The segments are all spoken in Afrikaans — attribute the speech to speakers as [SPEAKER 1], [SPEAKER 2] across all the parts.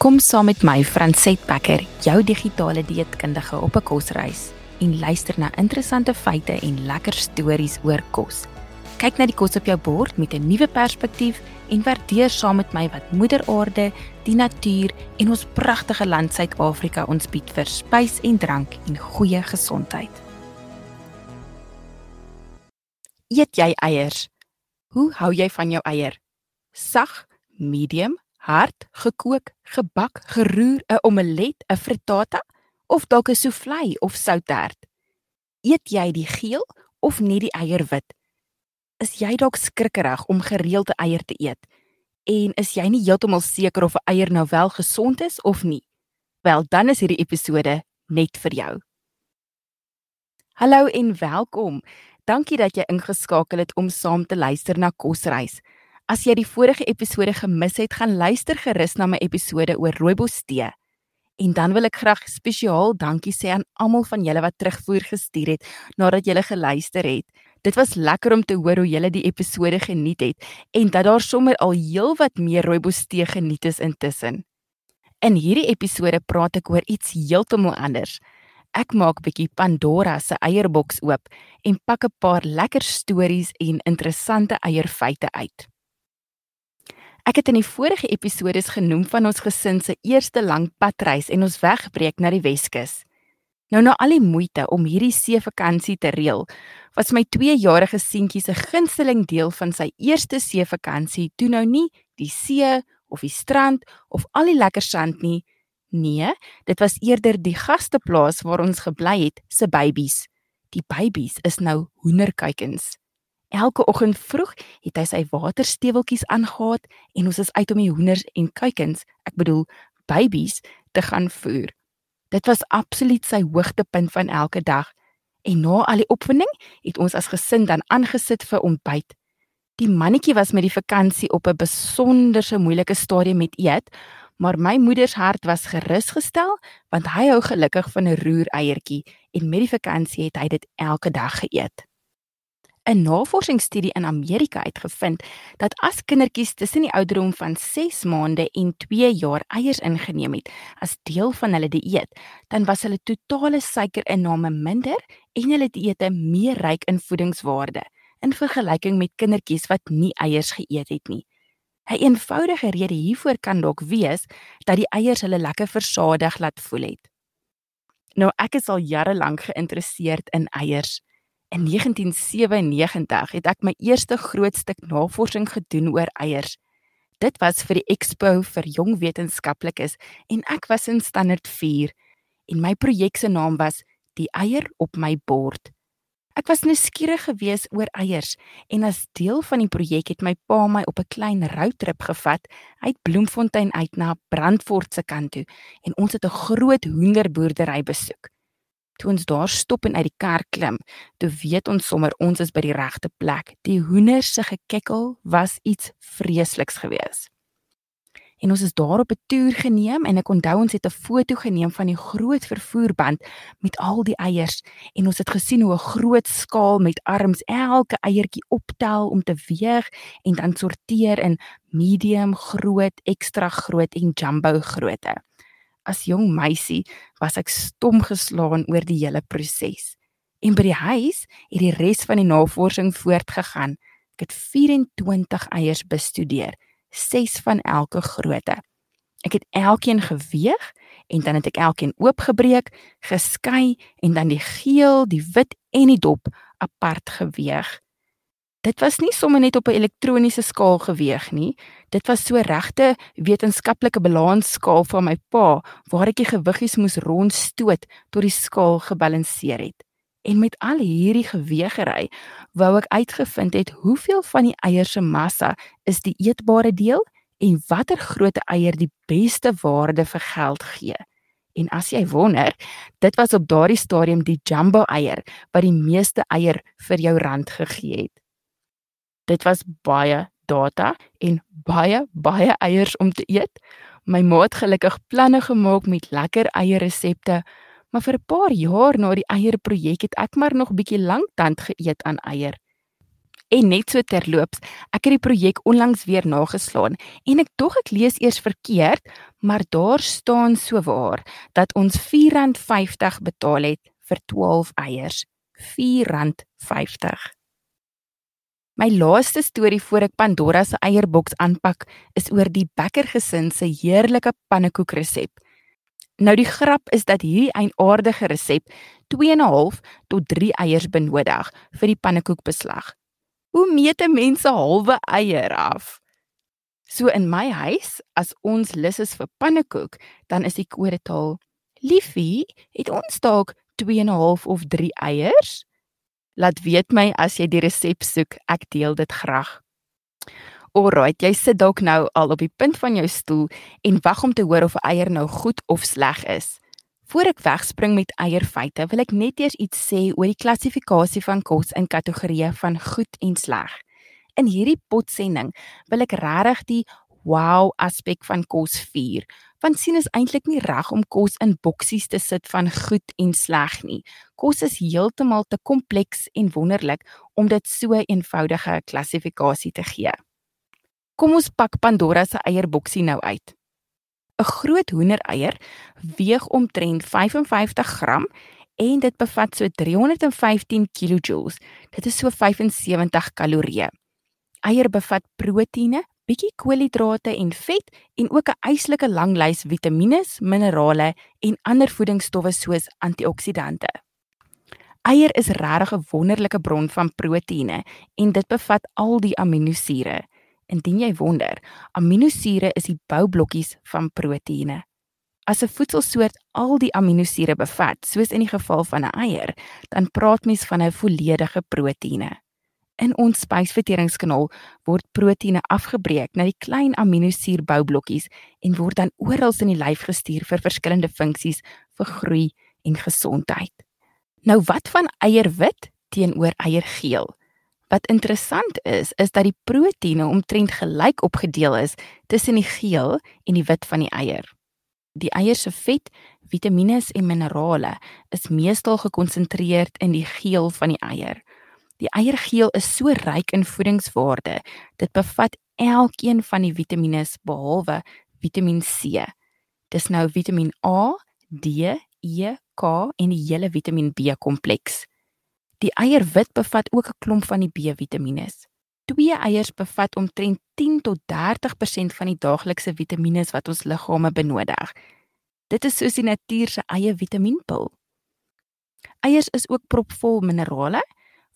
[SPEAKER 1] Kom saam met my, Franset Becker, jou digitale dieetkundige op 'n kosreis en luister na interessante feite en lekker stories oor kos. Kyk na die kos op jou bord met 'n nuwe perspektief en waardeer saam met my wat Moeder Aarde, die natuur en ons pragtige land Suid-Afrika ons bied vir spys en drank en goeie gesondheid. Eet jy eiers? Hoe hou jy van jou eier? Sag, medium, hard, gekook, gebak, geroer, 'n omelet, 'n frittata of dalk 'n soufflé of soutert. Eet jy die geel of net die eierwit? Is jy dalk skrikkerig om gereelde eier te eet? En is jy nie heeltemal seker of 'n eier nou wel gesond is of nie? Wel, dan is hierdie episode net vir jou. Hallo en welkom. Dankie dat jy ingeskakel het om saam te luister na Kosreis. As jy die vorige episode gemis het, gaan luister gerus na my episode oor rooibos tee. En dan wil ek graag spesiaal dankie sê aan almal van julle wat terugvoer gestuur het nadat julle geluister het. Dit was lekker om te hoor hoe julle die episode geniet het en dat daar sommer al heelwat meer rooibos tee geniet is intussen. In hierdie episode praat ek oor iets heeltemal anders. Ek maak bietjie Pandora se eierboks oop en pak 'n paar lekker stories en interessante eierfeite uit. Ek het in die vorige episode genoem van ons gesin se eerste lang padreis en ons wegbreek na die Weskus. Nou na al die moeite om hierdie seevakansie te reël, was my 2-jarige seentjie se gunsteling deel van sy eerste seevakansie toe nou nie die see of die strand of al die lekker sand nie. Nee, dit was eerder die gasteplaas waar ons gebly het se babies. Die babies is nou hoenderkuikens. Elke oggend vroeg het hy sy watersteweltjies aangehaat en ons is uit om die hoenders en kuikens, ek bedoel babies, te gaan voer. Dit was absoluut sy hoogtepunt van elke dag. En na al die opwinding het ons as gesin dan aangesit vir ontbyt. Die mannetjie was met die vakansie op 'n besonderse moeilike stadium met eet, maar my moeder se hart was gerusgestel want hy hou gelukkig van 'n roereiertjie en met die vakansie het hy dit elke dag geëet. 'n navorsingsstudie in Amerika uitgevind dat as kindertjies tussen die ouderdom van 6 maande en 2 jaar eiers ingeneem het as deel van hulle dieet, dan was hulle totale suikerinname minder en hulle dieete meer ryk in voedingswaarde in vergelyking met kindertjies wat nie eiers geëet het nie. 'n Eenvoudige rede hiervoor kan dalk wees dat die eiers hulle lekker versadig laat voel het. Nou ek is al jare lank geïnteresseerd in eiers. In 1997 het ek my eerste groot stuk navorsing gedoen oor eiers. Dit was vir die Expo vir jong wetenskaplikes en ek was in standaard 4 en my projek se naam was Die eier op my bord. Ek was nuuskierig geweest oor eiers en as deel van die projek het my pa my op 'n klein roadtrip gevat uit Bloemfontein uit na Brandfort se kant toe en ons het 'n groot hoenderboerdery besoek. Toe ons daar stop en uit die kar klim, toe weet ons sommer ons is by die regte plek. Die hoender se gekekkel was iets vreesliks geweest. En ons is daar op 'n toer geneem en ek onthou ons het 'n foto geneem van die groot vervoerband met al die eiers en ons het gesien hoe 'n groot skaal met arms elke eiertjie optel om te weeg en dan sorteer in medium, groot, ekstra groot en jumbo grootte as jong meisie was ek stom geslaan oor die hele proses. En by die huis het die res van die navorsing voortgegaan. Ek het 24 eiers bestudeer, 6 van elke grootte. Ek het elkeen geweeg en dan het ek elkeen oopgebreek, geskei en dan die geel, die wit en die dop apart geweeg. Dit was nie sommer net op 'n elektroniese skaal geweeg nie. Dit was so regte wetenskaplike balansskaal van my pa waar ek die gewiggies moes rondstoot tot die skaal gebalanseer het. En met al hierdie geweegery wou ek uitgevind het hoeveel van die eier se massa is die eetbare deel en watter grootte eier die beste waarde vir geld gee. En as jy wonder, dit was op daardie stadium die jumbo eier wat die meeste eier vir jou rand gegee het. Dit was baie data en baie baie eiers om te eet. My ma het gelukkig planne gemaak met lekker eierresepte, maar vir 'n paar jaar na die eierprojek het ek maar nog bietjie lank tand geëet aan eier. En net so terloops, ek het die projek onlangs weer nageslaan en ek dog ek lees eers verkeerd, maar daar staan sowaar dat ons R4.50 betaal het vir 12 eiers. R4.50. My laaste storie voor ek Pandora se eierboks aanpak, is oor die Becker gesin se heerlike pannekoek resep. Nou die grap is dat hierdie eienaardige resep 2.5 tot 3 eiers benodig vir die pannekoekbeslag. Hoe meet 'n mens 'n halwe eier af? So in my huis, as ons lus is vir pannekoek, dan is die kodetaal: "Liefie, het ons dalk 2.5 of 3 eiers?" Laat weet my as jy die resep soek, ek deel dit graag. Alraai, jy sit dalk nou al op die punt van jou stoel en wag om te hoor of 'n eier nou goed of sleg is. Voor ek wegspring met eierfeite, wil ek net eers iets sê oor die klassifikasie van kos in kategorieë van goed en sleg. In hierdie potsending wil ek regtig die wow aspek van kos vier. Want sien is eintlik nie reg om kos in boksies te sit van goed en sleg nie. Kos is heeltemal te kompleks en wonderlik om dit so 'n eenvoudige klassifikasie te gee. Kom ons pak Pandora se eierboksie nou uit. 'n groot hoendereier weeg omtrent 55 gram en dit bevat so 315 kJ. Dit is so 75 kalorieë. Eier bevat proteïene, bietjie koolhidrate en vet en ook 'n eislike lang lys vitamiene, minerale en ander voedingsstowwe soos antioksidante. Eier is regtig 'n wonderlike bron van proteïene en dit bevat al die aminosure. Indien jy wonder, aminosure is die boublokkies van proteïene. As 'n voedselsoort al die aminosure bevat, soos in die geval van 'n eier, dan praat mens van 'n volledige proteïene. In ons spysverteringskanaal word proteïene afgebreek na die klein aminosuur boublokkies en word dan oral in die lyf gestuur vir verskillende funksies vir groei en gesondheid. Nou wat van eierwit teenoor eiergeel? Wat interessant is, is dat die proteïene omtrent gelyk opgedeel is tussen die geel en die wit van die eier. Die eier se vet, vitamiene en minerale is meestal gekonsentreer in die geel van die eier. Die eiergeel is so ryk in voedingswaarde. Dit bevat elkeen van die vitamiene behalwe Vitamiin C. Dis nou Vitamiin A, D, E, K en die hele Vitamiin B kompleks. Die eierwit bevat ook 'n klomp van die B-vitamiene. Twee eiers bevat omtrent 10 tot 30% van die daaglikse vitamiene wat ons liggame benodig. Dit is soos die natuur se eie vitamienpil. Eiers is ook propvol minerale,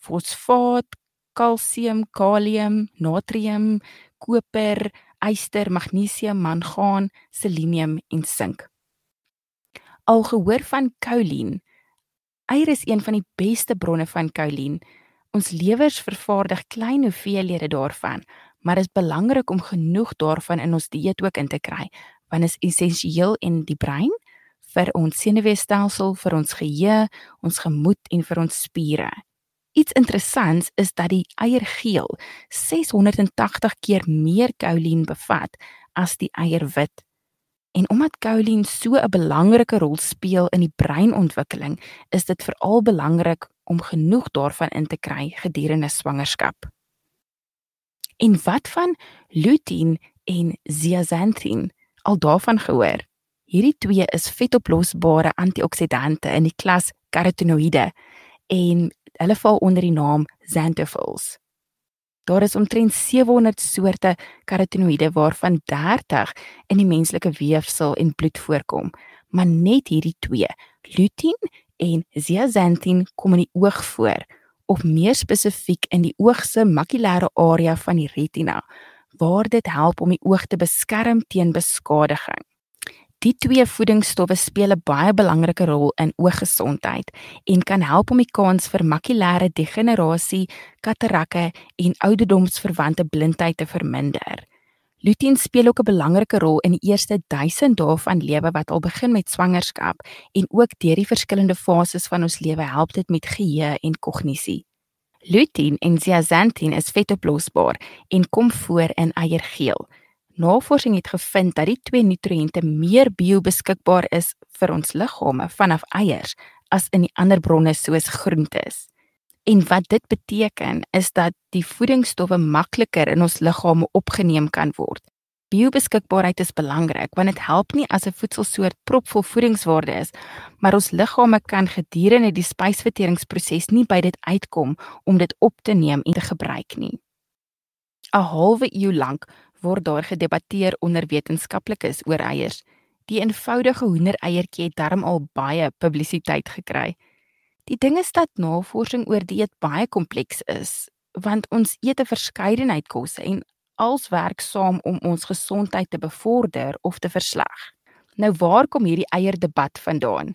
[SPEAKER 1] fosfaat, kalsium, kalium, natrium, koper, yster, magnesium, mangaan, selenium en sink. Al gehoor van choline Eier is een van die beste bronne van kaolien. Ons lewers vervaardig klein hoeveelhede daarvan, maar dit is belangrik om genoeg daarvan in ons dieet ook in te kry, want dit is essensieel in die brein vir ons senuweestelsel, vir ons geheue, ons gemoed en vir ons spiere. Iets interessants is dat die eiergeel 680 keer meer kaolien bevat as die eierwit. En omdat kaolien so 'n belangrike rol speel in die breinontwikkeling, is dit veral belangrik om genoeg daarvan in te kry gedurende swangerskap. En wat van lutein en zeaxanthin? Al daarvan gehoor. Hierdie twee is vetoplosbare antioksidante in die klas carotenoïde en hulle val onder die naam xanthophylls. Daar is omtrent 700 soorte karotinoïde waarvan 30 in die menslike weefsel en bloed voorkom, maar net hierdie twee, lutein en zeaxanthin kom in die oog voor, of meer spesifiek in die oog se makulêre area van die retina, waar dit help om die oog te beskerm teen beskadiging. Die twee voedingsstowwe speel 'n baie belangrike rol in ooggesondheid en kan help om die kans vir makulêre degenerasie, katarakke en ouderdomsverwante blindheid te verminder. Lutein speel ook 'n belangrike rol in die eerste 1000 dae van lewe wat al begin met swangerskap en ook deur die verskillende fases van ons lewe help dit met geheue en kognisie. Lutein en zeaxanthin is vetoplosbaar en kom voor in eiergeel. Navorsing het gevind dat die twee nutriënte meer biobeskikbaar is vir ons liggame vanaf eiers as in die ander bronne soos groentes. En wat dit beteken is dat die voedingsstowwe makliker in ons liggame opgeneem kan word. Biobeskikbaarheid is belangrik want dit help nie as 'n voedselsoort propvol voedingswaarde is, maar ons liggame kan gedurende die spysverteringsproses nie by dit uitkom om dit op te neem en te gebruik nie. 'n Halwe eeu lank word daar gedebatteer onder wetenskaplikes oor eiers. Die eenvoudige hoendereiertjie het darm al baie publisiteit gekry. Die ding is dat navorsing oor dieet baie kompleks is, want ons eet 'n verskeidenheid kosse en als werk saam om ons gesondheid te bevorder of te versleg. Nou waar kom hierdie eierdebat vandaan?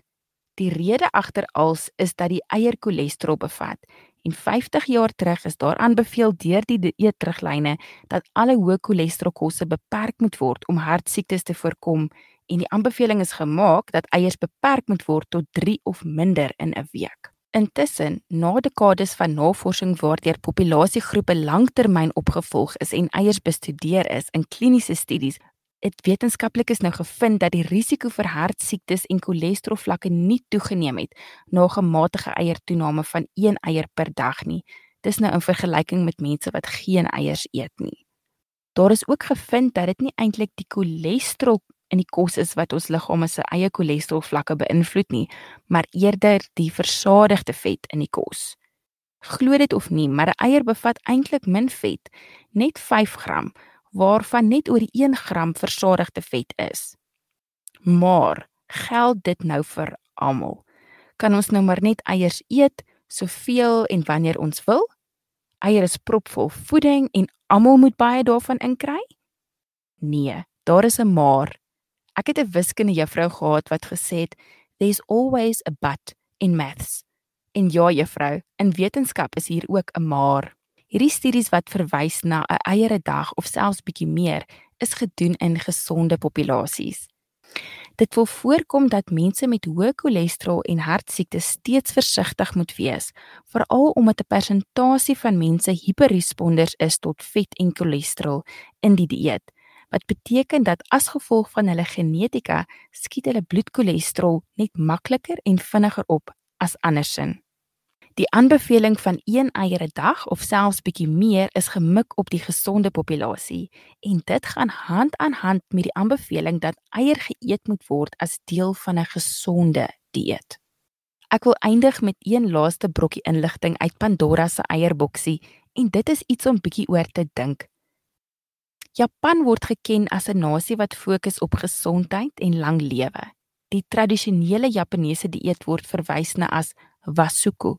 [SPEAKER 1] Die rede agter als is dat die eier cholesterol bevat en 50 jaar terug is daar aanbeveel deur die dieetriglyne dat alle hoë cholesterol kosse beperk moet word om hartsiektes te voorkom en die aanbeveling is gemaak dat eiers beperk moet word tot 3 of minder in 'n week. Intussen, na dekades van navorsing waardeur populasiegroepe lanktermyn opgevolg is en eiers bestudeer is in kliniese studies, het wetenskaplikes nou gevind dat die risiko vir hartsiektes en cholesterolvlakke nie toegeneem het na 'n gematige eiertoename van 1 eier per dag nie. Dis nou in vergelyking met mense wat geen eiers eet nie. Daar is ook gevind dat dit nie eintlik die cholesterol in die kos is wat ons liggame se eie cholesterol vlakke beïnvloed nie, maar eerder die versadigde vet in die kos. Glo dit of nie, maar 'n eier bevat eintlik min vet, net 5 gram, waarvan net oor 1 gram versadigde vet is. Maar geld dit nou vir almal? Kan ons nou maar net eiers eet soveel en wanneer ons wil? Eier is propvol voeding en almal moet baie daarvan inkry? Nee, daar is 'n maar. Ek het 'n wiskunde juffrou gehad wat gesê het there's always a but in maths. En ja juffrou, in wetenskap is hier ook 'n maar. Hierdie studies wat verwys na 'n eiere dag of selfs bietjie meer is gedoen in gesonde populasies. Dit wil voorkom dat mense met hoë cholesterol en hartsiektes steeds versigtig moet wees, veral omdat 'n persentasie van mense hiperresponders is tot vet en cholesterol in die dieet wat beteken dat as gevolg van hulle genetika skiet hulle bloedcholesterol net makliker en vinniger op as andersin. Die aanbeveling van 1 eier 'n dag of selfs bietjie meer is gemik op die gesonde populasie en dit gaan hand aan hand met die aanbeveling dat eier geëet moet word as deel van 'n gesonde dieet. Ek wil eindig met een laaste brokkie inligting uit Pandora se eierboksie en dit is iets om bietjie oor te dink. Japan word geken as 'n nasie wat fokus op gesondheid en lang lewe. Die tradisionele Japaneese dieet word verwys na as wasuku.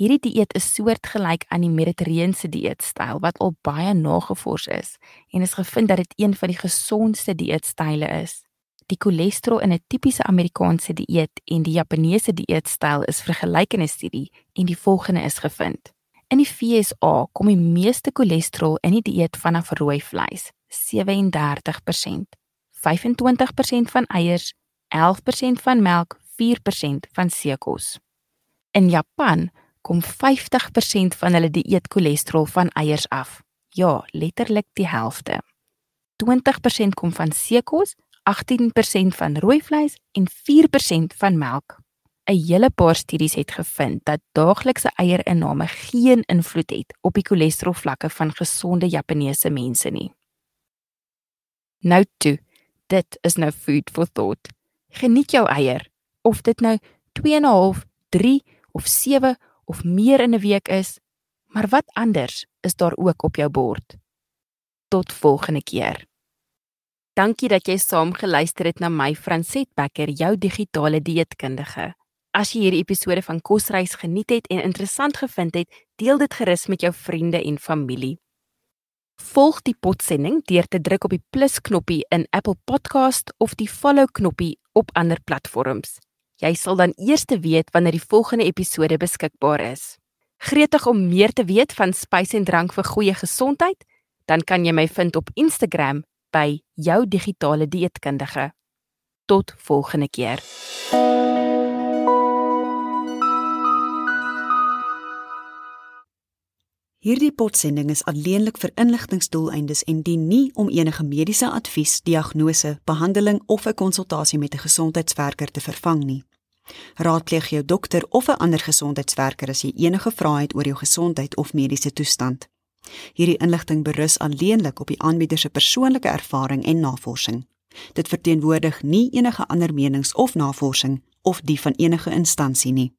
[SPEAKER 1] Hierdie dieet is soortgelyk aan die Mediterrane dieetstyl wat al baie nagevors is en is gevind dat dit een van die gesondste dieetstyle is. Die cholesterol in 'n tipiese Amerikaanse dieet en die Japaneese dieetstyl is vergelyk in 'n studie en die volgende is gevind. In die FSA kom die meeste cholesterol in die dieet vanaf rooi vleis, 37%, 25% van eiers, 11% van melk, 4% van seekos. In Japan kom 50% van hulle dieet cholesterol van eiers af. Ja, letterlik die helfte. 20% kom van seekos, 18% van rooi vleis en 4% van melk. 'n Hele paar studies het gevind dat daaglikse eierinname geen invloed het op die cholesterolvlakke van gesonde Japaneese mense nie. Nou toe, dit is nou food for thought. Geniet jou eier of dit nou 2.5, 3 of 7 of meer in 'n week is, maar wat anders is daar ook op jou bord. Tot volgende keer. Dankie dat jy saam geluister het na my Franset Becker, jou digitale dieetkundige. As jy hierdie episode van Kosreis geniet het en interessant gevind het, deel dit gerus met jou vriende en familie. Volg die potsending deur te druk op die plus knoppie in Apple Podcast of die follow knoppie op ander platforms. Jy sal dan eers te weet wanneer die volgende episode beskikbaar is. Gretig om meer te weet van spys en drank vir goeie gesondheid, dan kan jy my vind op Instagram by jou digitale dieetkundige. Tot volgende keer.
[SPEAKER 2] Hierdie potsending is alleenlik vir inligtingsdoeleindes en dien nie om enige mediese advies, diagnose, behandeling of 'n konsultasie met 'n gesondheidswerker te vervang nie. Raadpleeg jou dokter of 'n ander gesondheidswerker as jy enige vrae het oor jou gesondheid of mediese toestand. Hierdie inligting berus alleenlik op die aanbieder se persoonlike ervaring en navorsing. Dit verteenwoordig nie enige ander menings of navorsing of die van enige instansie nie.